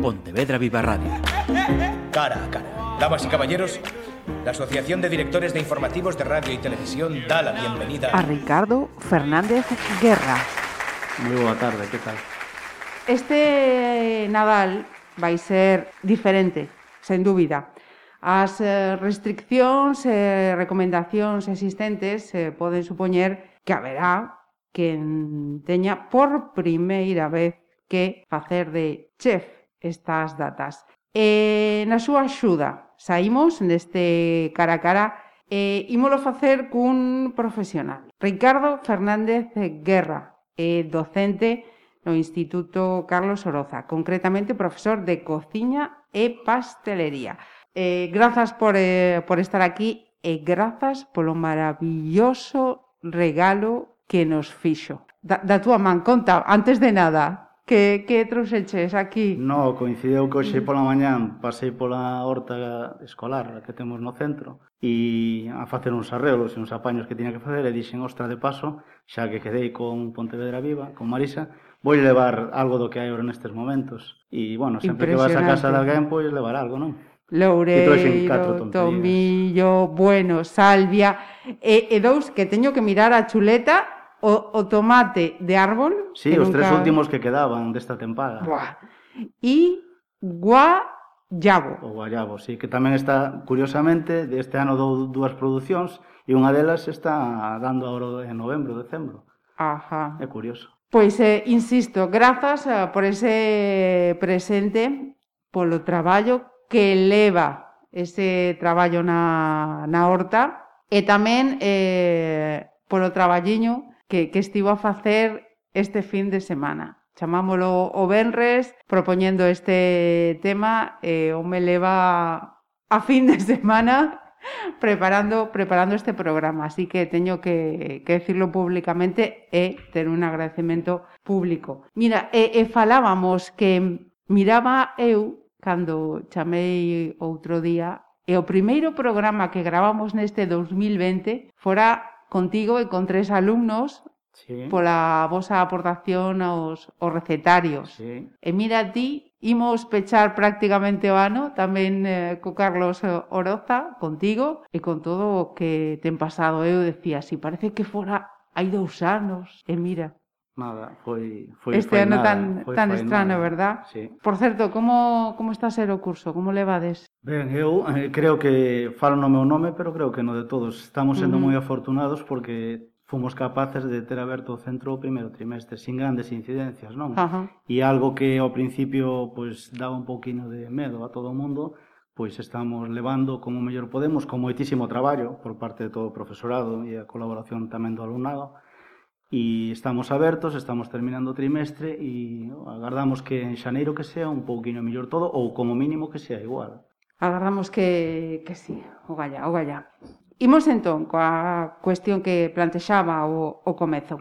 Pontevedra Viva Radio. Cara a cara. Damas y caballeros, la Asociación de Directores de Informativos de Radio y Televisión da la bienvenida a Ricardo Fernández Guerra. Moi boa tarde, que tal? Este Nadal vai ser diferente, sen dúbida. As eh, restriccións e recomendacións existentes eh, poden supoñer que haberá quen teña por primeira vez que facer de chef estas datas. E na súa axuda saímos neste cara a cara e ímolo facer cun profesional. Ricardo Fernández Guerra, é docente no Instituto Carlos Oroza, concretamente profesor de cociña e pastelería. Eh, grazas por, eh, por estar aquí e grazas polo maravilloso regalo que nos fixo. Da, da túa man, conta, antes de nada, Que, que trouxeches aquí? No, coincideu que hoxe pola mañán pasei pola horta escolar que temos no centro e a facer uns arreglos e uns apaños que tiña que facer e dixen, ostra, de paso, xa que quedei con Pontevedra Viva, con Marisa, vou levar algo do que hai ora nestes momentos. E, bueno, sempre que vas a casa de alguén, pois levar algo, non? loureiro, tomillo, bueno, salvia, e, e dous que teño que mirar a chuleta o, o tomate de árbol. Sí, os nunca... tres últimos que quedaban desta tempada. Buah. E guayabo. O guayabo, sí, que tamén está, curiosamente, deste ano dou dúas producións e unha delas está dando agora en novembro, decembro. Ajá. É curioso. Pois, eh, insisto, grazas eh, por ese presente, polo traballo que leva ese traballo na, na horta e tamén eh, polo traballiño que, que estivo a facer este fin de semana. Chamámolo o Benres, propoñendo este tema, eh, o me leva a fin de semana preparando preparando este programa, así que teño que, que decirlo públicamente e ter un agradecemento público. Mira, e, e falábamos que miraba eu cando chamei outro día e o primeiro programa que gravamos neste 2020 fora contigo e con tres alumnos sí. pola vosa aportación aos, aos recetarios. Sí. E mira ti, imos pechar prácticamente o ano tamén eh, co Carlos Oroza, contigo, e con todo o que ten pasado. Eu decía, si parece que fora hai dous anos, e mira, Nada, foi, foi, este foi ano nada, tan, foi, tan foi estrano, nada. verdad? Sí. Por certo, como, como está a ser o curso? Como levades? Ben, eu eh, creo que falo no meu nome, pero creo que no de todos. Estamos sendo uh -huh. moi afortunados porque fomos capaces de ter aberto o centro o primeiro trimestre, sin grandes incidencias, non? Ajá. E algo que ao principio pois daba un poquinho de medo a todo o mundo, pois estamos levando como mellor podemos, con moitísimo traballo por parte de todo o profesorado e a colaboración tamén do alumnado, e estamos abertos, estamos terminando o trimestre e agardamos que en xaneiro que sea un pouquinho mellor todo ou como mínimo que sea igual. Agardamos que, que sí, o galla, o galla. Imos entón coa cuestión que plantexaba o, o comezo.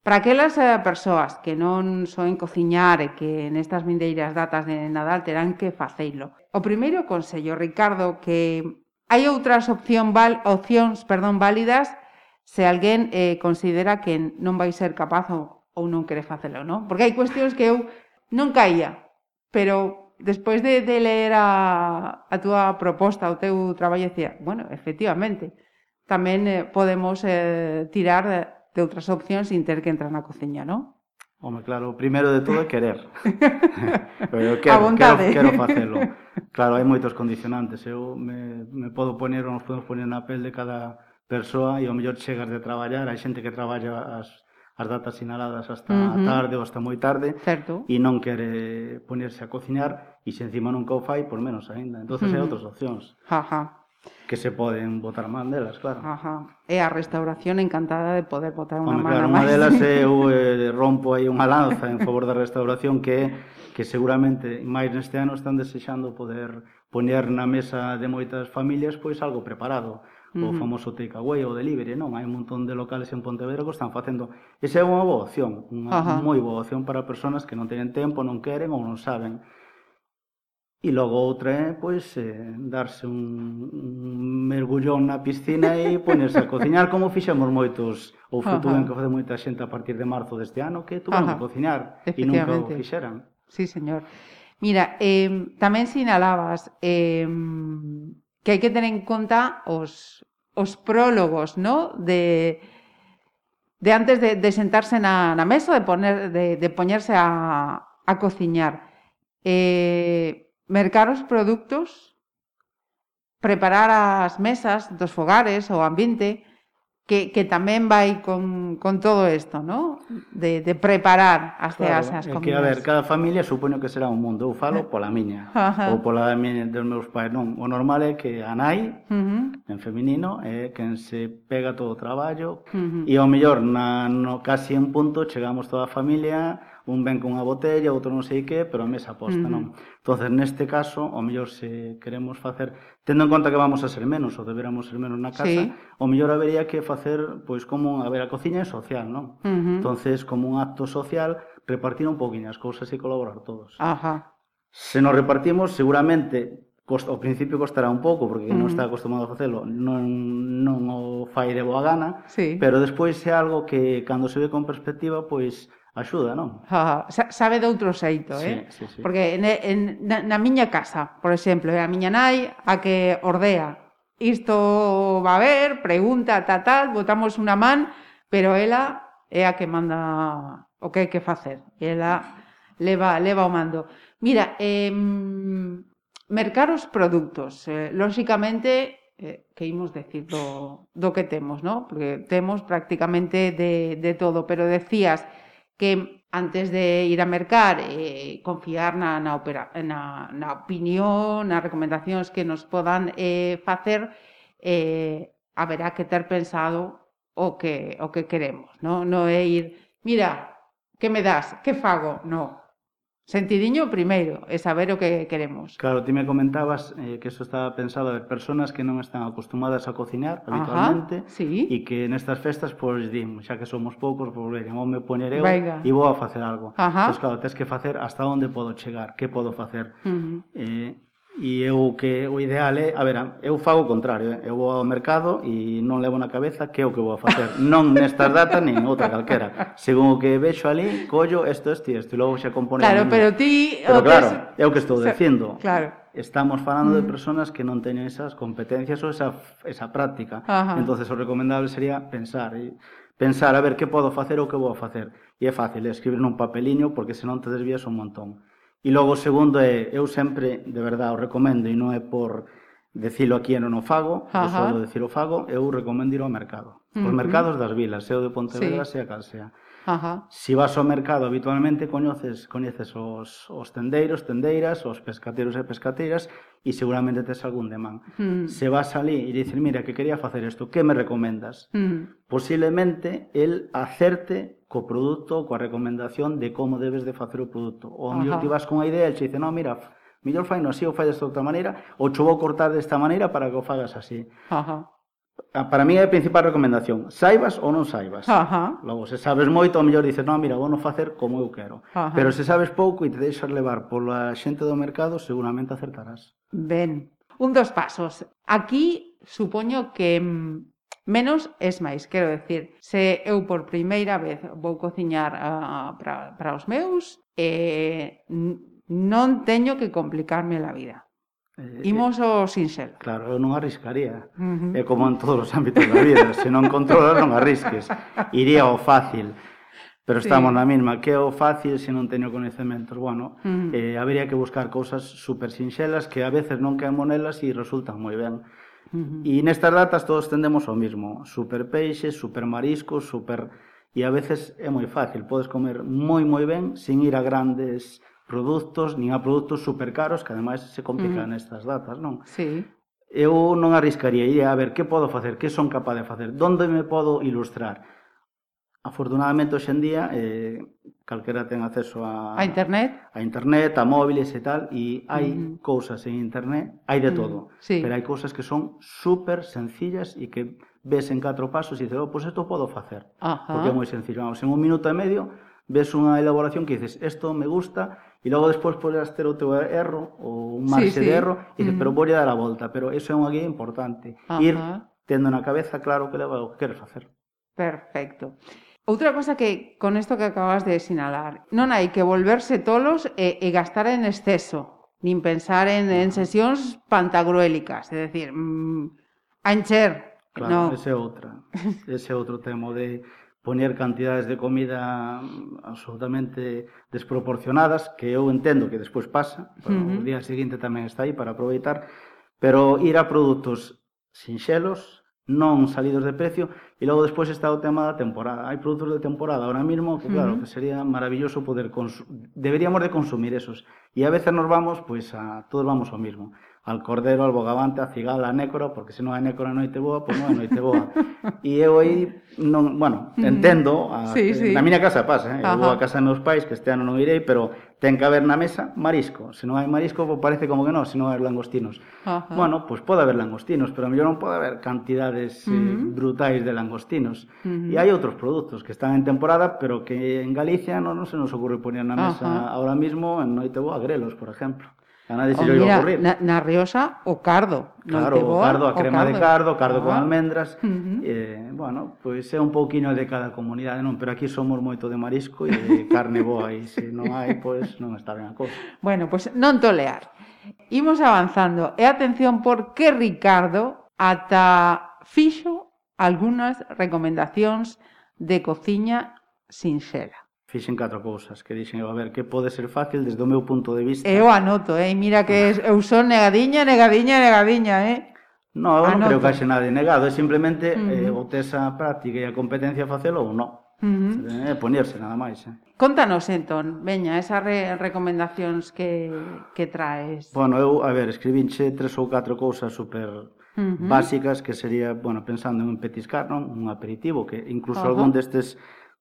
Para aquelas eh, persoas que non soen cociñar e que nestas vindeiras datas de Nadal terán que faceilo. O primeiro consello, Ricardo, que hai outras opción val, opcións perdón, válidas se alguén eh, considera que non vai ser capaz ou, ou non quere facelo, non? Porque hai cuestións que eu non caía, pero despois de, de ler a, a túa proposta, o teu traballo, decía, bueno, efectivamente, tamén eh, podemos eh, tirar de, de outras opcións sin ter que entrar na cociña, non? Home, claro, o primeiro de todo é querer. Pero eu quero, quero, quero facelo. Claro, hai moitos condicionantes. Eu me, me podo poner, ou nos podemos poner na pel de cada persoa e ao mellor chegas de traballar, hai xente que traballa as as datas sinaladas hasta uh -huh. tarde ou hasta moi tarde certo. e non quere ponerse a cociñar e se encima nunca o fai, por menos aínda. Entonces uh -huh. hai outras opcións. Ajá que se poden botar a man delas, claro. Ajá. E a restauración encantada de poder botar unha man claro, a máis. Unha delas eu eh, rompo aí unha lanza en favor da restauración que que seguramente máis neste ano están desexando poder poñer na mesa de moitas familias pois algo preparado o famoso takeaway ou delivery, non? Hai un montón de locales en Pontevedra que están facendo. Esa é unha boa opción, unha Ajá. moi boa opción para persoas que non teñen tempo, non queren ou non saben. E logo outra é, pois, eh, darse un, un mergullón na piscina e ponerse a cociñar como fixemos moitos, ou futuro que facer moita xente a partir de marzo deste ano, que tuveron que cociñar e nunca o fixeran. Sí, señor. Mira, eh, tamén sinalabas eh, que hai que tener en conta os, os prólogos, ¿no? De, de antes de, de sentarse na, na mesa, de, poner, de, de poñerse a, a cociñar. Eh, mercar os produtos, preparar as mesas dos fogares, o ambiente, que, que tamén vai con, con todo isto, ¿no? De, de preparar as claro, ceas as comidas. Que, a ver, cada familia supoño que será un mundo. Eu falo pola miña, Ajá. ou pola miña, dos meus pais. Non, o normal é que a nai, uh -huh. en feminino, é quen se pega todo o traballo, uh -huh. e ao mellor, na, no, casi en punto, chegamos toda a familia, un ven con unha botella, outro non sei que, pero a mesa posta, uh -huh. non? Entonces, neste caso, o mellor se queremos facer, tendo en conta que vamos a ser menos, ou deberamos ser menos na casa, sí. o mellor habería que facer, pois, como, a ver, a cociña é social, non? Uh -huh. Entonces, como un acto social, repartir un poquinho as cousas e colaborar todos. Ajá. Se nos repartimos, seguramente, costa, ao principio costará un pouco, porque uh -huh. non está acostumado a facelo, non, non o fai de boa gana, sí. pero despois é algo que, cando se ve con perspectiva, pois, axuda, non? Oh, sabe de outro xeito, sí, eh? Sí, sí. Porque en, en, na, na miña casa, por exemplo, é a miña nai a que ordea. Isto va a ver, pregunta, tal, tal, botamos unha man, pero ela é a que manda o que hai que facer. Ela leva, leva o mando. Mira, eh, mercar os produtos. Eh, lóxicamente, eh, que imos decir do, do que temos, ¿no? Porque temos prácticamente de, de todo, pero decías, que antes de ir a mercar eh, confiar na, na, opera, na, na opinión, nas recomendacións que nos podan eh, facer, eh, haberá que ter pensado o que, o que queremos. No, no é ir, mira, que me das, que fago? No, Sentidiño primeiro, e saber o que queremos. Claro, ti me comentabas eh, que eso estaba pensado a ver personas que non están acostumadas a cociñar habitualmente sí. e que nestas festas, pois, dim, xa que somos poucos, pois, pues, vou me poner eu Venga. e vou a facer algo. Ajá. Pois, claro, tens que facer hasta onde podo chegar, que podo facer. Uh -huh. eh, E eu que o ideal é, a ver, eu fago o contrario, eh. eu vou ao mercado e non levo na cabeza que é o que vou a facer. Non nestas datas nin outra calquera. Según o que vexo ali, collo isto, isto e isto, e logo xa compone. Claro, pero ti... Pero claro, é o que estou dicindo. Claro. Estamos falando de mm. personas que non teñen esas competencias ou esa, esa práctica. Ajá. entonces o recomendable sería pensar, e pensar a ver que podo facer ou que vou a facer. E é fácil, escribir nun papeliño, porque senón te desvías un montón E logo o segundo é, eu sempre, de verdade, o recomendo, e non é por decilo aquí e non o fago, eu só decir o fago, eu recomendo ir ao mercado. Os uh -huh. mercados das vilas, sea o de Pontevedra, sí. sea cal sea. Ajá. Si vas ao mercado habitualmente coñeces, coñeces os, os tendeiros, tendeiras, os pescateiros e pescateiras e seguramente tes algún demán. Mm. Se vas ali e dices, mira, que quería facer isto, que me recomendas? Mm. Posiblemente el acerte co produto, coa recomendación de como debes de facer o produto. Ou mellor ti vas con a idea e che dice, no, mira, mellor fai no así ou fai desta outra maneira, ou che vou cortar desta maneira para que o fagas así. Ajá. Ah, para mí é a principal recomendación. Saibas ou non saibas. Ajá. Logo, se sabes moito, ao mellor dices, non, mira, vou non facer como eu quero. Ajá. Pero se sabes pouco e te deixas levar pola xente do mercado, seguramente acertarás. Ben, un dos pasos. Aquí supoño que mm, Menos es máis, quero decir, se eu por primeira vez vou cociñar ah, uh, para, para os meus, eh, non teño que complicarme a vida. Eh, Imos eh, ao sinxelo. Claro, eu non arriscaría. Uh -huh. É como en todos os ámbitos da vida. Se non controlas, non arrisques. Iría ao fácil. Pero estamos sí. na mesma. Que é o fácil se non teño coñecementos? Bueno, uh -huh. eh, habería que buscar cousas super sinxelas que a veces non caen monelas e resultan moi ben. Uh -huh. E nestas datas todos tendemos ao mismo. Super peixes, super mariscos, super... E a veces é moi fácil. Podes comer moi moi ben sin ir a grandes produtos, nin a produtos supercaros, que ademais se complican mm. estas datas, non? Sí. Eu non arriscaría, ia a ver que podo facer, que son capaz de facer, donde me podo ilustrar. Afortunadamente, hoxendía, eh, calquera ten acceso a... A internet. A internet, a móviles e tal, e hai mm. cousas en internet, hai de todo. Sí. Pero hai cousas que son super sencillas e que ves en catro pasos e dices, oh, pois pues isto podo facer. Ajá. Porque é moi sencillo. Vamos, en un minuto e medio ves unha elaboración que dices, esto me gusta, e logo despois podes ter o teu erro, ou un marxe sí, sí. de erro, e dices, uh -huh. pero mm. vou dar a volta, pero eso é unha guía importante. Ajá. Ir tendo na cabeza claro que leva o que queres facer. Perfecto. Outra cosa que, con isto que acabas de sinalar, non hai que volverse tolos e, e gastar en exceso, nin pensar en, en sesións pantagruélicas, é dicir, mm, ancher, Claro, no. ese é outra. Ese é outro tema de poñer cantidades de comida absolutamente desproporcionadas, que eu entendo que despois pasa, pero uh -huh. o día seguinte tamén está aí para aproveitar, pero ir a produtos sinxelos, non salidos de precio, e logo despois está o tema da temporada. Hai produtos de temporada ahora mismo que claro, uh -huh. que sería maravilloso poder deberíamos de consumir esos. E a veces nos vamos, pois pues, a todos vamos ao mismo al cordero, al bogavante, a cigala, a nécora, porque se non hai nécora noite boa, pois non hai noite boa. e eu aí, non, bueno, entendo, a, sí, sí. na miña casa pasa, eh? eu vou a casa dos meus pais, que este ano non irei, pero ten que haber na mesa marisco. Se non hai marisco, pues parece como que non, se non hai langostinos. Ajá. Bueno, pois pues pode haber langostinos, pero a mellor non pode haber cantidades uh -huh. eh, brutais de langostinos. Uh -huh. E hai outros produtos que están en temporada, pero que en Galicia non, non se nos ocurre poner na mesa Ajá. ahora mismo en Noite Boa Grelos, por exemplo. A nadie se oh, lle iba a ocurrir. Na, na Riosa, o cardo. Claro, o cardo, a crema cardo. de cardo, cardo ah. con almendras. Uh -huh. eh, bueno, pois pues é un pouquiño de cada comunidade, non? Pero aquí somos moito de marisco e de carne boa, e se non hai, pois pues, non está ben a cousa. Bueno, pois pues non tolear. Imos avanzando. E atención porque Ricardo ata fixo algunhas recomendacións de cociña sinxela fixen catro cousas que dixen, a ver, que pode ser fácil desde o meu punto de vista. Eu anoto, eh? mira que eu son negadiña, negadiña, negadiña, eh? No, eu non creo que haxe nada negado, é simplemente uh -huh. eh, o tes a práctica e a competencia facelo ou non. Uh -huh. É poñerse nada máis. Eh? Contanos, entón, veña, esas re recomendacións que, que traes. Bueno, eu, a ver, escribinche tres ou catro cousas super Uh -huh. básicas que sería, bueno, pensando en un petiscar, non? un aperitivo, que incluso uh -huh. algún destes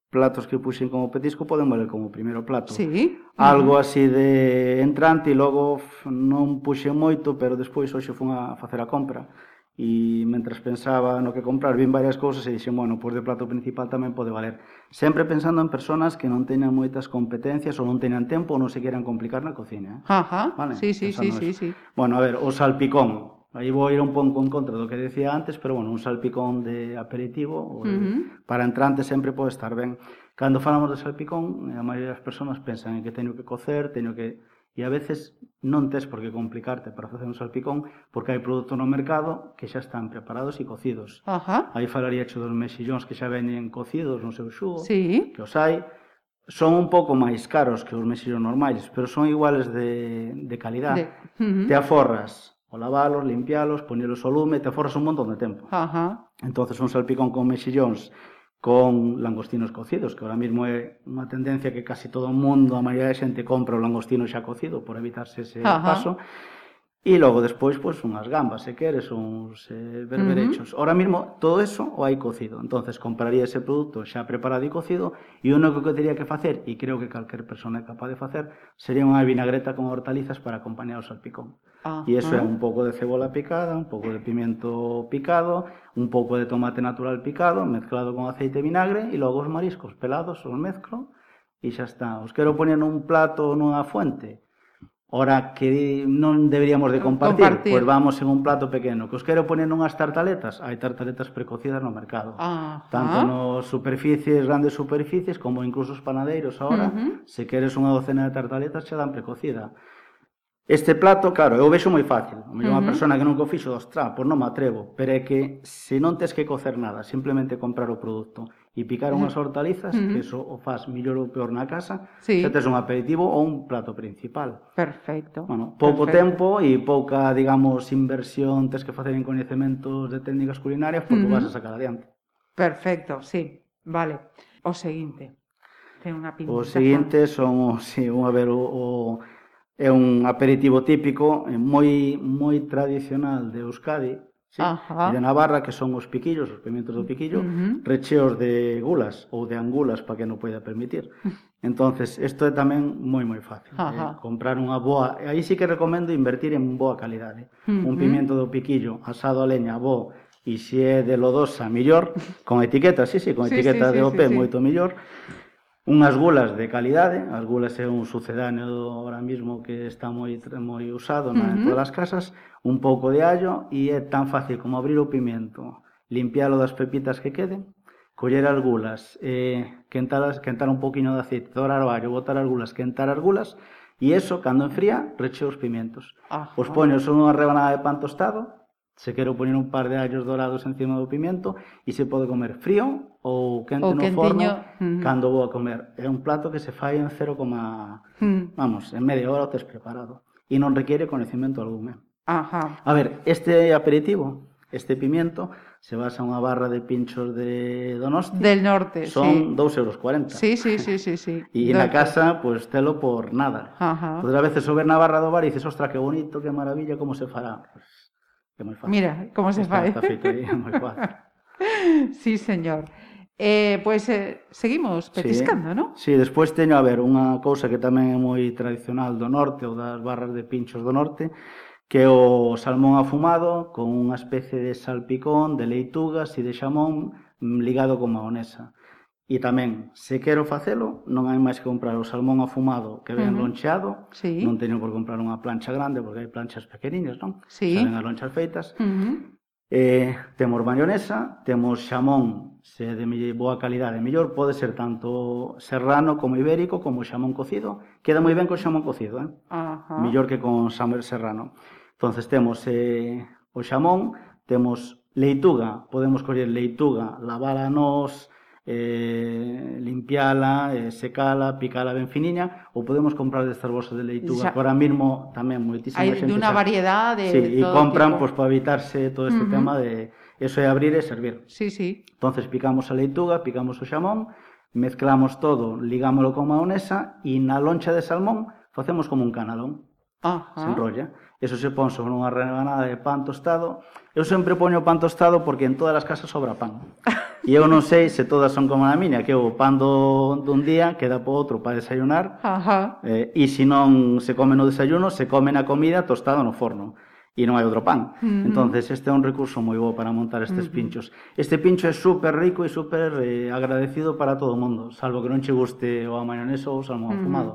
platos que puxen como petisco poden valer como primeiro plato. Sí. Algo así de entrante e logo non puxen moito, pero despois hoxe fun a facer a compra e mentras pensaba no que comprar vin varias cousas e dixen, bueno, pois de plato principal tamén pode valer. Sempre pensando en persoas que non teñan moitas competencias ou non teñan tempo ou non se queran complicar na cocina. Eh? Ajá, vale? sí, sí, sí, sí, sí. Bueno, a ver, o salpicón, Aí vou ir un pouco en contra do que decía antes, pero bueno, un salpicón de aperitivo uh -huh. para entrante sempre pode estar ben. Cando falamos de salpicón, a maioría das persoas pensan en que teño que cocer, teño que e a veces non tes por que complicarte para facer un salpicón porque hai produtos no mercado que xa están preparados e cocidos. Ajá. Aí falaría xo dos mexillóns que xa veñen cocidos no seu xugo, sí. que os hai. Son un pouco máis caros que os mexillóns normais, pero son iguales de, de calidad. De... Uh -huh. Te aforras o lavalos, limpialos, poñelos ao lume, te forras un montón de tempo. Ajá. Entonces un salpicón con mexillóns con langostinos cocidos, que ahora mismo é unha tendencia que casi todo o mundo, a maioría de xente compra o langostino xa cocido por evitarse ese Ajá. paso. Ajá E logo despois, pois, unhas gambas, se queres, uns eh, berberechos. Uh -huh. Ora mismo, todo eso o hai cocido. entonces compraría ese produto xa preparado e cocido, e o único que teria que facer, e creo que calquer persona é capaz de facer, sería unha vinagreta con hortalizas para acompañar o salpicón. Uh -huh. E iso é ah. un pouco de cebola picada, un pouco de pimiento picado, un pouco de tomate natural picado, mezclado con aceite e vinagre, e logo os mariscos pelados, os mezclo, e xa está. Os quero poner nun plato ou nunha fuente, ora que non deberíamos de compartir, compartir. pois vamos en un plato pequeno. Que os quero poner unhas tartaletas, hai tartaletas precocidas no mercado. Ah, Tanto ah. nos superficies, grandes superficies, como incluso os panadeiros ahora, uh -huh. se queres unha docena de tartaletas xa dan precocida. Este plato, claro, eu vexo moi fácil. A mellor uh -huh. unha persona que non o fixo, ostra, pois non me atrevo. Pero é que se non tes que cocer nada, simplemente comprar o produto e picar unhas hortalizas, uh -huh. que eso o faz mellor ou peor na casa, sí. xa tes un aperitivo ou un plato principal. Perfecto. Bueno, pouco perfecto. tempo e pouca, digamos, inversión tes que facer en coñecementos de técnicas culinarias porque uh -huh. vas a sacar adiante. Perfecto, sí. Vale. O seguinte. Ten unha pinta. O seguinte son, si, sí, a ver, o, o é un aperitivo típico, eh, moi moi tradicional de Euskadi, Sí? Ajá. E de Navarra, que son os piquillos, os pimentos do piquillo, uh -huh. recheos de gulas ou de angulas para que non poida permitir. entonces isto é tamén moi moi fácil. Eh? Comprar unha boa... Aí sí que recomendo invertir en boa calidade. Uh -huh. Un pimento do piquillo asado a leña, bo, e se é de lodosa, mellor, con etiqueta, sí, sí, con sí, etiqueta sí, de OP, sí, sí, moito mellor unhas gulas de calidade, as gulas é un sucedáneo ahora mismo que está moi moi usado na, uh -huh. en todas as casas, un pouco de allo e é tan fácil como abrir o pimento, limpialo das pepitas que queden, coller as gulas, eh, quentar, quentar un poquinho de aceite, dorar o allo, botar as gulas, quentar as gulas, e eso, cando enfría, recheo os pimentos. Ah, os poño son unha rebanada de pan tostado, Se quero poñer un par de allos dorados encima do pimiento e se pode comer frío ou quente ou no quentiño. forno mm. cando vou a comer. É un plato que se fai en 0, mm. vamos, en media hora o tes preparado e non requiere conhecimento algún. Eh? Ajá. A ver, este aperitivo, este pimiento, se basa unha barra de pinchos de Donosti. Del norte, Son sí. 2,40 euros. Sí, sí, sí, sí. sí. E na casa, pues, telo por nada. Ajá. Todas as veces sobre na barra do bar e dices, ostra, que bonito, que maravilla, como se fará. Pues, É moi fácil. Mira, como se está, fai. Está feito aí, é moi fácil. sí, señor. Eh, pois eh, seguimos petiscando, sí. Sí, despois teño, a ver, unha cousa que tamén é moi tradicional do norte ou das barras de pinchos do norte, que é o salmón afumado con unha especie de salpicón de leitugas e de xamón mm, ligado con maonesa. E tamén, se quero facelo, non hai máis que comprar o salmón afumado que ven uh -huh. loncheado, sí. non teño por comprar unha plancha grande, porque hai planchas pequeniñas, non? Sí. Xa ven as lonchas feitas. Uh -huh. eh, temos mayonesa, temos xamón, se é de boa calidade, mellor, pode ser tanto serrano como ibérico, como xamón cocido. Queda moi ben con xamón cocido, eh? Uh -huh. Mellor que con xamón serrano. Entonces temos eh, o xamón, temos leituga, podemos coller leituga, lavala nos eh, limpiala, eh, secala, picala ben finiña, ou podemos comprar destas bolsas de leituga, xa, ahora mesmo tamén moitísima xente. Hai dunha variedade sí, de sí, todo e compran tipo. pois para evitarse todo este uh -huh. tema de eso é abrir e servir. Sí, sí. Entonces picamos a leituga, picamos o xamón, mezclamos todo, ligámolo con maonesa e na loncha de salmón facemos como un canalón. Ajá. se enrolla. Eso se pon sobre unha rebanada de pan tostado. Eu sempre poño pan tostado porque en todas as casas sobra pan. E eu non sei se todas son como a miña, que o pan do, dun día queda po outro para desayunar. Ajá. Eh, e se non se come no desayuno, se come na comida tostado no forno e non hai outro pan. Uh. Entonces, este é un recurso moi bo para montar estes mm-hmm. pinchos. Este pincho é super rico e super eh, agradecido para todo o mundo, salvo que non che guste o a maionesa ou o salmón mm-hmm. uh afumado.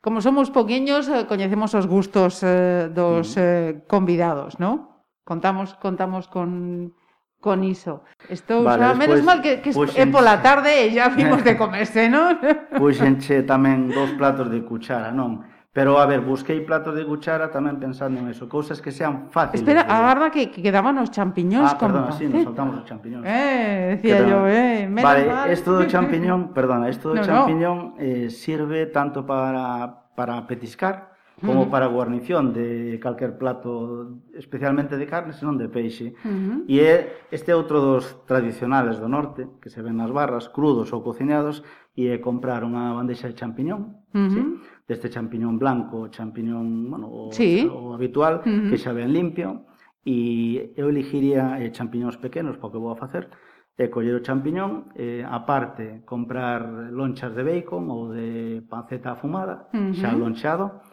Como somos poqueños, eh, coñecemos os gustos eh, dos eh, convidados, ¿no? Contamos contamos con con iso. Estou, vale, xa, menos mal que, que puxenche... Pois é pola tarde e xa vimos de comerse, non? Pois puxenche tamén dous platos de cuchara, non? Pero, a ver, busquei platos de cuchara tamén pensando en eso. Cousas que sean fáciles. Espera, de... agarda que quedaban os champiñóns ah, como perdona, sí, nos saltamos os champiñóns. Eh, decía yo, eh, menos Vale, mal. esto do champiñón, perdona, esto do no, champiñón no. eh, sirve tanto para, para petiscar como para guarnición de calquer plato, especialmente de carne, senón de peixe. Uh -huh. E é este outro dos tradicionales do norte, que se ven nas barras, crudos ou cociñados, e é comprar unha bandexa de champiñón, uh -huh. sí? deste champiñón blanco, champiñón, bueno, o, sí. o habitual, uh -huh. que xa ben limpio, e eu eligiría eh, champiñóns pequenos, porque vou a facer, e coller o champiñón, eh, aparte comprar lonchas de bacon ou de panceta afumada, uh -huh. xa lonchado,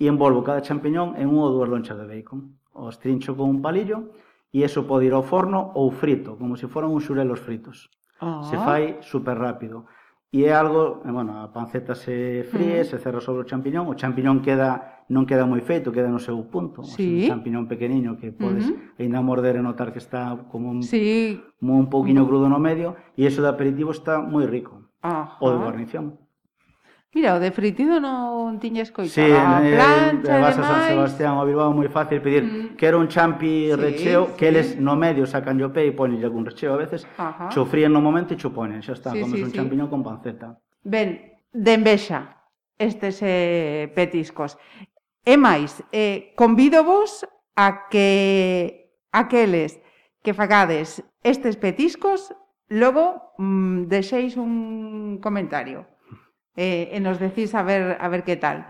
e envolvo cada champiñón en unha ou dúas lonchas de bacon. Os trincho con un palillo e eso pode ir ao forno ou frito, como se foran uns xurelos fritos. Oh. Se fai super rápido. E é algo, bueno, a panceta se fríe, mm. se cerra sobre o champiñón, o champiñón queda non queda moi feito, queda no seu punto, sí. o sea, un champiñón pequeniño que podes mm -hmm. ainda morder e notar que está como un sí. como un pouquiño crudo no medio, e iso de aperitivo está moi rico. Ajá. O de guarnición. Mira, o de fritido non tiñes coita. Sí, a plancha, eh, vas a San Sebastián ou a Bilbao moi fácil pedir mm. quero un champi sí, recheo, sí. que eles no medio sacan o pé e ponen algún recheo a veces, Ajá. chofríen no momento e cho ponen, xa está, sí, comes sí, un sí. champiñón con panceta. Ben, de envexa estes eh, petiscos. E máis, eh, convido vos a que aqueles que facades estes petiscos, logo mm, deixeis un comentario eh, e nos decís a ver, a ver que tal.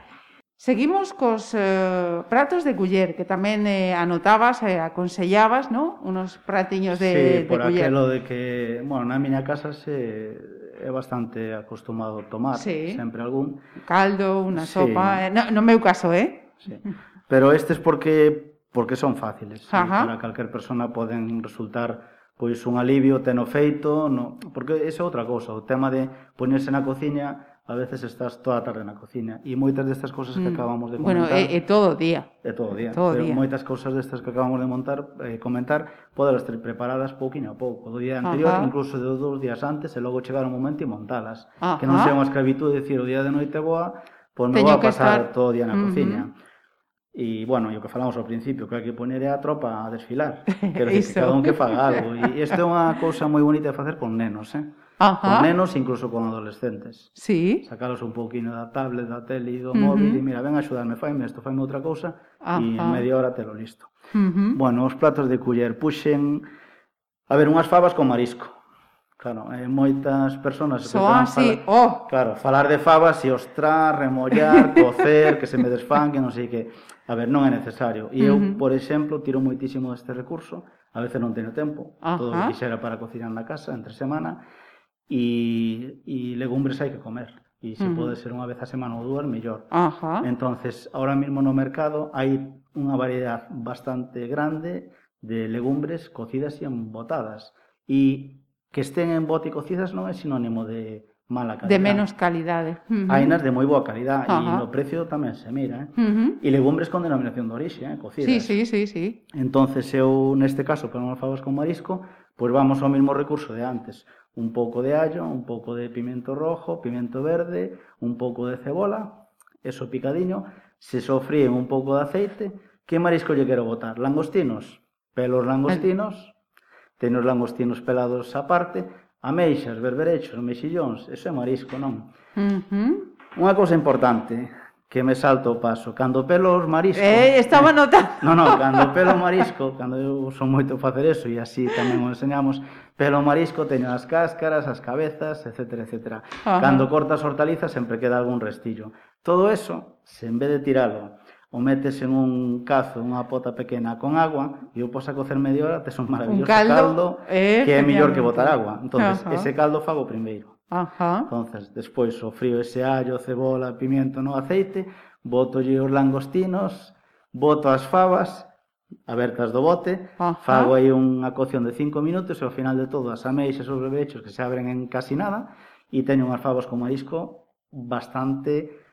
Seguimos cos eh, pratos de culler, que tamén eh, anotabas e eh, aconsellabas, ¿no? Unos pratiños de, sí, de por culler. aquelo de que, bueno, na miña casa se é bastante acostumado tomar, sí. sempre algún. Caldo, unha sí. sopa, eh, no, no meu caso, eh? Sí. Pero estes porque porque son fáciles, Ajá. para calquer persona poden resultar pois un alivio teno feito, no, porque esa é outra cousa, o tema de poñerse na cociña a veces estás toda a tarde na cociña e moitas destas cousas que mm. acabamos de comentar bueno, é, é todo o día é todo o día, todo pero día. moitas cousas destas que acabamos de montar eh, comentar podelas ter preparadas pouquinho a pouco do día anterior, Ajá. incluso de dous días antes e logo chegar o momento e montalas Ajá. que non sea unha escravitude, decir, o día de noite boa pois me Teño vou a pasar estar... todo o día na uh -huh. cociña E, bueno, e o que falamos ao principio, que hai que poner a tropa a desfilar. Quero dicir, que cada un que faga algo. E isto é unha cousa moi bonita de facer con nenos, eh? Ajá. con nenos, incluso con adolescentes. Sí. Sacalos un pouquinho da tablet, da tele, e do móvil, uh -huh. e mira, ven a axudarme, faime isto, faime outra cousa, e en media hora te lo listo. Uh -huh. Bueno, os platos de culler puxen, a ver, unhas favas con marisco. Claro, eh, moitas persoas se Soa, así, falar, oh. claro, falar de favas e ostrar, remollar, cocer, que se me desfan, que non sei que. A ver, non é necesario. E eu, uh -huh. por exemplo, tiro moitísimo deste recurso, a veces non teño tempo, Ajá. todo o que quixera para cocinar na casa entre semana, e, e legumbres hai que comer e se uh -huh. pode ser unha vez a semana ou dúas, mellor. Ajá. Entonces, ahora mismo no mercado hai unha variedade bastante grande de legumbres cocidas e embotadas. E que estén en bote e cocidas non é sinónimo de mala calidad. De menos calidade. Uh -huh. Hainas de moi boa calidad Ajá. e no precio tamén se mira. Eh? Uh -huh. E legumbres con denominación de orixe, eh? cocidas. Sí, sí, sí, sí. entonces eu, neste caso, para non favas con marisco, pois pues vamos ao mesmo recurso de antes un pouco de allo, un pouco de pimento rojo, pimento verde, un pouco de cebola, eso picadiño, se sofríen un pouco de aceite, que marisco lle quero botar? Langostinos, pelos langostinos, ten os langostinos pelados aparte, ameixas, berberechos, mexillóns, eso é marisco, non? Uh -huh. Unha cousa importante, que me salto o paso. Cando pelo os. Eh, estaba notando. Eh, no, cando pelo o marisco, cando eu son moito facer eso, e así tamén o enseñamos, pelo marisco teño as cáscaras, as cabezas, etc, etc. Ajá. Cando cortas hortalizas sempre queda algún restillo. Todo eso, se en vez de tiralo, o metes en un cazo, unha pota pequena con agua, e o pos a cocer media hora, tes un maravilloso un caldo, caldo eh, que é mellor que botar agua. entonces Ajá. ese caldo fago primeiro Ajá. Entonces, despois o frío ese allo, cebola, pimiento no aceite, botolle os langostinos, boto as fabas, abertas do bote, Ajá. fago aí unha cocción de 5 minutos e ao final de todo as ameixas os bebechos que se abren en casi nada e teño unhas favas con marisco bastante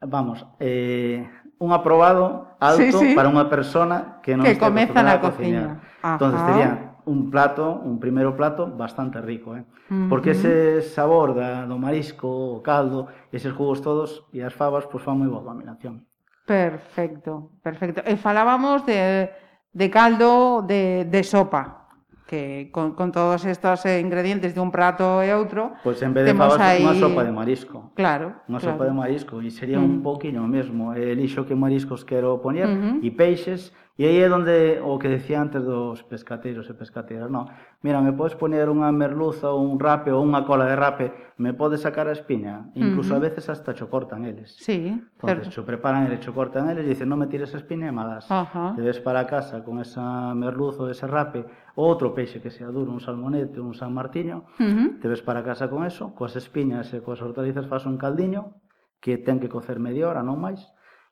vamos, eh, un aprobado alto sí, sí. para unha persona que non que está comeza na cociña. Entonces, terían un plato, un primeiro plato bastante rico, eh? Uh -huh. Porque ese sabor da, do marisco, o caldo, eses jugos todos e as favas, pois fan moi boa combinación. Perfecto, perfecto. E falábamos de, de caldo de, de sopa, que con, con todos estos ingredientes de un prato e outro... Pois pues en vez de favas, aí... unha sopa de marisco. Claro. Unha claro. sopa de marisco, e sería uh -huh. un mm. poquixo o mesmo. Elixo que mariscos quero poñer, uh -huh. e peixes, E aí é onde o que decía antes dos pescateiros e pescateiras, no, Mira, me podes poner unha merluza ou un rape ou unha cola de rape, me podes sacar a espiña. Incluso uh -huh. a veces hasta cho cortan eles. Sí, Entonces, certo. cho preparan eles, cho cortan eles e dicen, non me tires a espiña e malas. Uh -huh. Te ves para casa con esa merluza ou ese rape ou outro peixe que sea duro, un salmonete, un san martiño, uh -huh. te ves para casa con eso, coas espiñas e coas hortalizas fas un caldiño que ten que cocer media hora, non máis,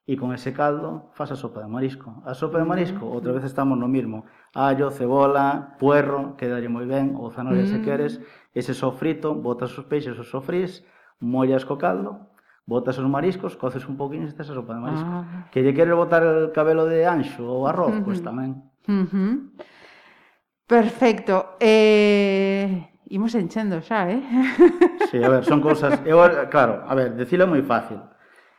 e con ese caldo faz a sopa de marisco. A sopa de marisco, outra vez estamos no mismo. Allo, cebola, puerro, quedalle moi ben, ou zanahoria mm. se queres. Ese sofrito, botas os peixes, os sofrís, mollas co caldo, botas os mariscos, coces un poquinho e tes a sopa de marisco. Ah. Que lle queres botar el cabelo de anxo ou arroz, pois tamén. Uh. Perfecto. Eh... Imos enchendo xa, eh? Sí, a ver, son cousas... Eu, claro, a ver, decilo moi fácil.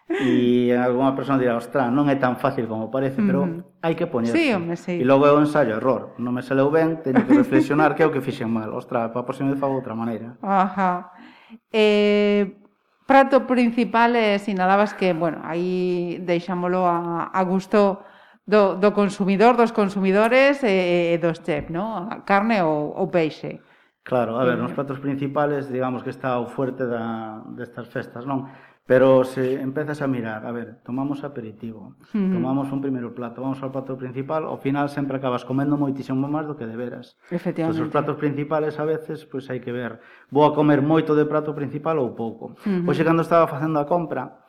E algunha persona dirá, ostra, non é tan fácil como parece, pero uh hai que poñerse. Sí, home, sí. E logo é o ensayo, error. Non me saleu ben, teño que reflexionar que é o que fixen mal. Ostra, para a próxima fago outra maneira. Ajá. Eh, prato principal é eh, sinalabas que, bueno, aí deixámolo a, a gusto do, do consumidor, dos consumidores e, e dos chef, no? A carne ou, ou peixe. Claro, a ver, eh. nos pratos principales, digamos que está o fuerte da, destas festas, non? Pero se empezas a mirar, a ver, tomamos aperitivo, uh -huh. tomamos un primeiro plato, vamos ao plato principal, ao final sempre acabas comendo moitísimo máis do que deberas. Efectivamente. Os platos principales a veces, pois pues, hai que ver, vou a comer moito de prato principal ou pouco. Uh -huh. Cando estaba facendo a compra,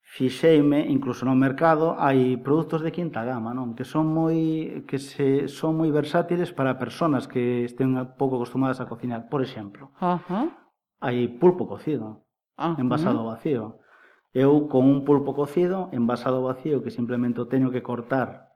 fixeime, incluso no mercado, hai produtos de quinta gama, non? Que son moi que se son moi versátiles para persoas que estén pouco acostumadas a cocinar, por exemplo. Ajá. Uh -huh. Hai pulpo cocido Ah, envasado ao vacío. Eu con un pulpo cocido, envasado vacío, que simplemente teño que cortar.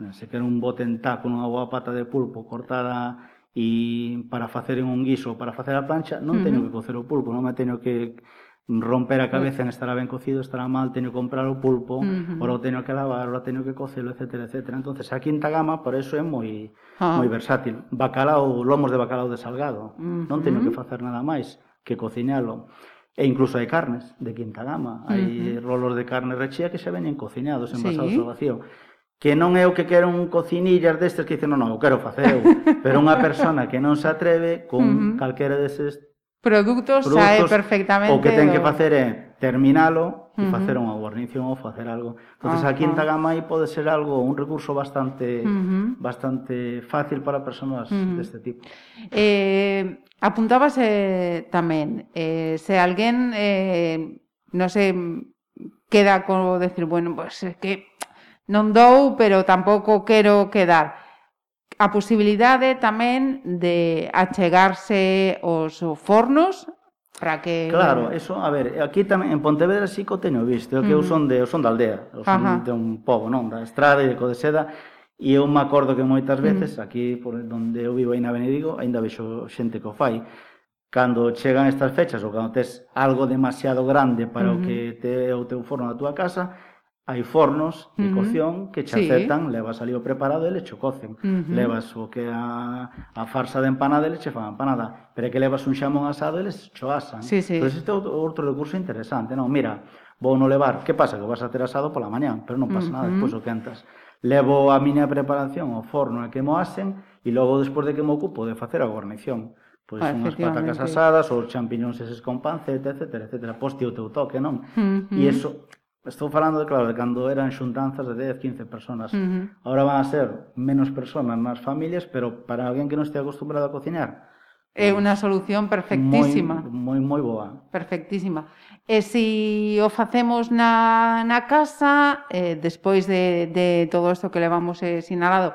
Eh, se quer un bote en taco, unha boa pata de pulpo cortada e para facer un guiso, para facer a plancha, non teño que cocer o pulpo, non me teño que romper a cabeza en estará ben cocido, estará mal, teño que comprar o pulpo, uh ora o teño que lavar, ora teño que cocelo, etcétera, etcétera. Entonces, a quinta gama, por eso é moi ah. moi versátil. Bacalao, lomos de bacalao de salgado. Non teño que facer nada máis que cociñalo. E incluso hai carnes de quinta gama, hai uh -huh. rolos de carne rechea que xa veñen cociñados, envasados sí. ao vacío. Que non é o que quero un cocinillas destes que dicen, non, non, o quero faceu. Pero unha persona que non se atreve con uh -huh. calquera deses produtos, produtos sae perfectamente. O que ten do... que facer é terminalo, uh -huh. facer unha guarnición ou facer algo. Entonces ah, uh -huh. a quinta ah. gama aí pode ser algo, un recurso bastante uh -huh. bastante fácil para persoas uh -huh. deste tipo. Eh, apuntábase eh, tamén eh se alguén eh non sei queda co decir, bueno, pues pues, que non dou, pero tampouco quero quedar a posibilidade tamén de achegarse aos fornos para que Claro, eso, a ver, aquí tamén en Pontevedra sí que o teño visto, que uh -huh. eu son de eu son da aldea, eu son Ajá. de un pobo, non, da Estrada e de Codeseda, e eu me acordo que moitas veces uh -huh. aquí por onde eu vivo aí na Benedigo, aínda vexo xente que o fai. Cando chegan estas fechas ou cando tes algo demasiado grande para uh -huh. o que te o teu forno da túa casa, hai fornos de uh -huh. cocción que che aceptan, sí. levas ali o preparado e le cho cocen. Uh -huh. Levas o que a, a farsa de empanada e le che fan empanada. Pero é que levas un xamón asado e les cho asan. Sí, sí. Entón, este é outro recurso interesante. Non, mira, vou no levar, que pasa? Que vas a ter asado pola mañán, pero non pasa uh -huh. nada, despois o que antas. Levo a miña preparación ao forno e que mo asen e logo despois de que me ocupo de facer a guarnición pois ah, unhas patacas asadas ou champiñóns eses con panceta, etc, etc. Posti o teu toque, non? Uh -huh. E iso Estou falando, de, claro, de cando eran xuntanzas de 10, 15 personas. Uh -huh. Ahora van a ser menos personas, máis familias, pero para alguén que non este acostumbrado a cociñar, É unha solución perfectísima. Moi, moi, moi boa. Perfectísima. Eh, e se o facemos na, na casa, eh, despois de, de todo isto que levamos eh, sinalado,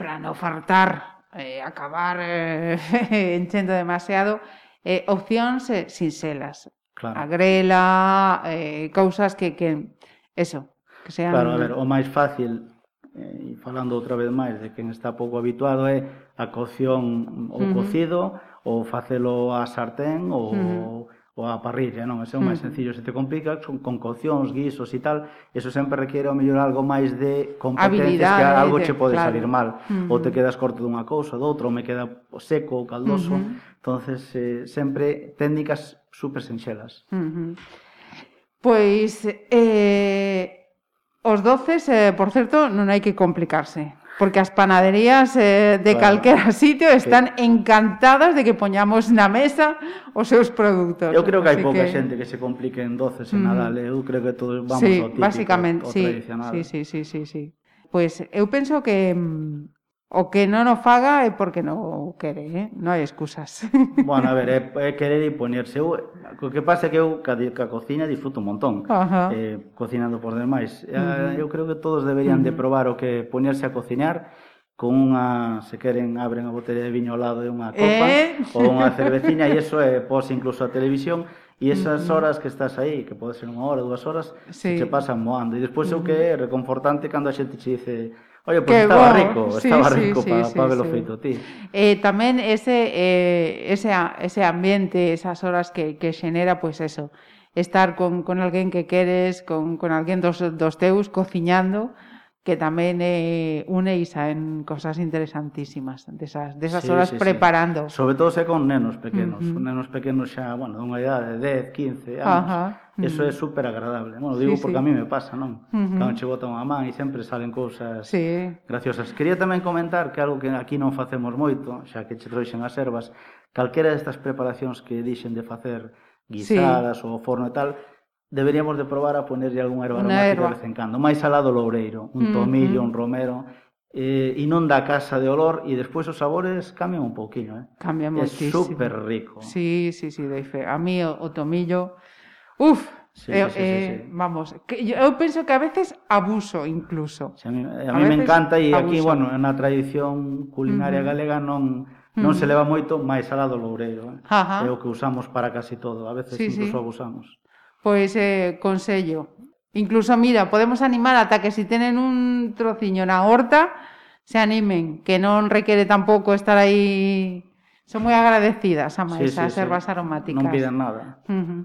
para non fartar, eh, acabar eh, enchendo demasiado, eh, opcións eh, sinxelas. Claro. A grela, eh, cousas que, que eso, que sean... Claro, a ver, o máis fácil, eh, falando outra vez máis de quen está pouco habituado, é a cocción ou uh -huh. cocido, ou facelo a sartén, ou... Uh -huh ou a parrilla, non? Ese é o máis sencillo, se te complica con, con coccións, guisos e tal, eso sempre requiere ao mellor algo máis de competencias que algo che pode claro. salir mal, uh -huh. ou te quedas corto dunha cousa, doutro, ou me queda seco ou caldoso. Uh -huh. Entonces, eh, sempre técnicas super sinxelas. Uh -huh. Pois eh os doces, eh, por certo, non hai que complicarse. Porque as panaderías eh, de claro. calquera sitio están encantadas de que poñamos na mesa os seus produtos. Eu creo que hai pouca que... xente que se complique en doces en mm. Nadal. Eh? Eu creo que todos vamos sí, ao típico, básicamente, ao sí, tradicional. Sí, sí, sí, sí, sí. Pois pues, eu penso que mm, O que non o faga é porque non o quere, eh? non hai excusas. Bueno, a ver, é, é querer impoñerse. Eu, o que pasa é que eu ca, ca cocina disfruto un montón, Ajá. eh, cocinando por demais. Eh, uh -huh. Eu creo que todos deberían uh -huh. de probar o que poñerse a cociñar con unha, se queren, abren a botella de viño ao lado de unha copa eh? ou unha cerveciña e iso é pos incluso a televisión E esas horas que estás aí, que pode ser unha hora, dúas horas, sí. se che pasan moando. E despois o que é reconfortante cando a xente che dice Oye, Que estaba rico, sí, estaba rico sí, para sí, pa velo sí. feito ti. Eh, tamén ese, eh, ese, ese ambiente, esas horas que, que xenera, pois pues eso, estar con, con alguén que queres, con, con alguén dos, dos teus, cociñando, que tamén eh, uneis en cosas interesantísimas desas, desas sí, horas sí, preparando. Sí. Sobre todo se con nenos pequenos, uh -huh. nenos pequenos xa, bueno, dunha idade de 10, 15 anos. Ajá. Uh -huh. Eso é super agradable. Bueno, digo sí, porque sí. a mí me pasa, non? Uh -huh. Cando che bota unha man e sempre salen cousas sí. graciosas. Quería tamén comentar que algo que aquí non facemos moito, xa que che trouxen as ervas, calquera destas preparacións que dixen de facer guisadas sí. ou forno e tal, deberíamos de probar a ponerlle algún erva Una aromática erva. de vez en cando, máis salado loureiro, un tomillo, un romero, eh, e non da casa de olor e despois os sabores cambian un pouquiño, eh? Cambia é moitísimo. É super rico. Sí, sí, sí, dei fe. A mí o, o tomillo, uf, Sí, eh, sí, sí, eh, sí. Vamos, que yo, eu penso que a veces abuso incluso. Sí, a mí, a a mí me encanta e aquí, bueno, na tradición culinaria uh -huh. galega non non uh -huh. se leva moito máis alá do loureiro, eh? Ajá. é o que usamos para casi todo, a veces sí, incluso sí. abusamos pois eh, consello. Incluso, mira, podemos animar ata que si tenen un trociño na horta, se animen, que non requere tampouco estar aí... Son moi agradecidas a máis sí, sí, as ervas sí. aromáticas. Non piden nada. Uh -huh.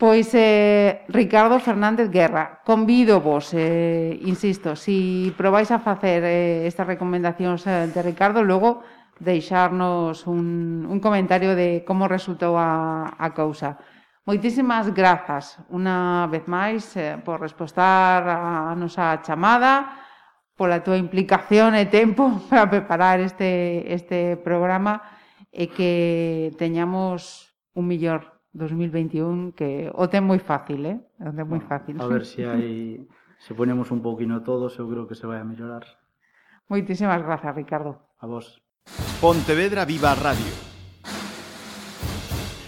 Pois, eh, Ricardo Fernández Guerra, convido vos, eh, insisto, si probáis a facer eh, estas recomendacións eh, de Ricardo, logo deixarnos un, un comentario de como resultou a, a cousa. Moitísimas grazas unha vez máis eh, por respostar a nosa chamada, pola túa implicación e tempo para preparar este, este programa e que teñamos un millor 2021 que o ten moi fácil, eh? O ten moi fácil. A ver se si hai se ponemos un pouquinho todos, eu creo que se vai a mellorar. Moitísimas grazas, Ricardo. A vos. Pontevedra Viva Radio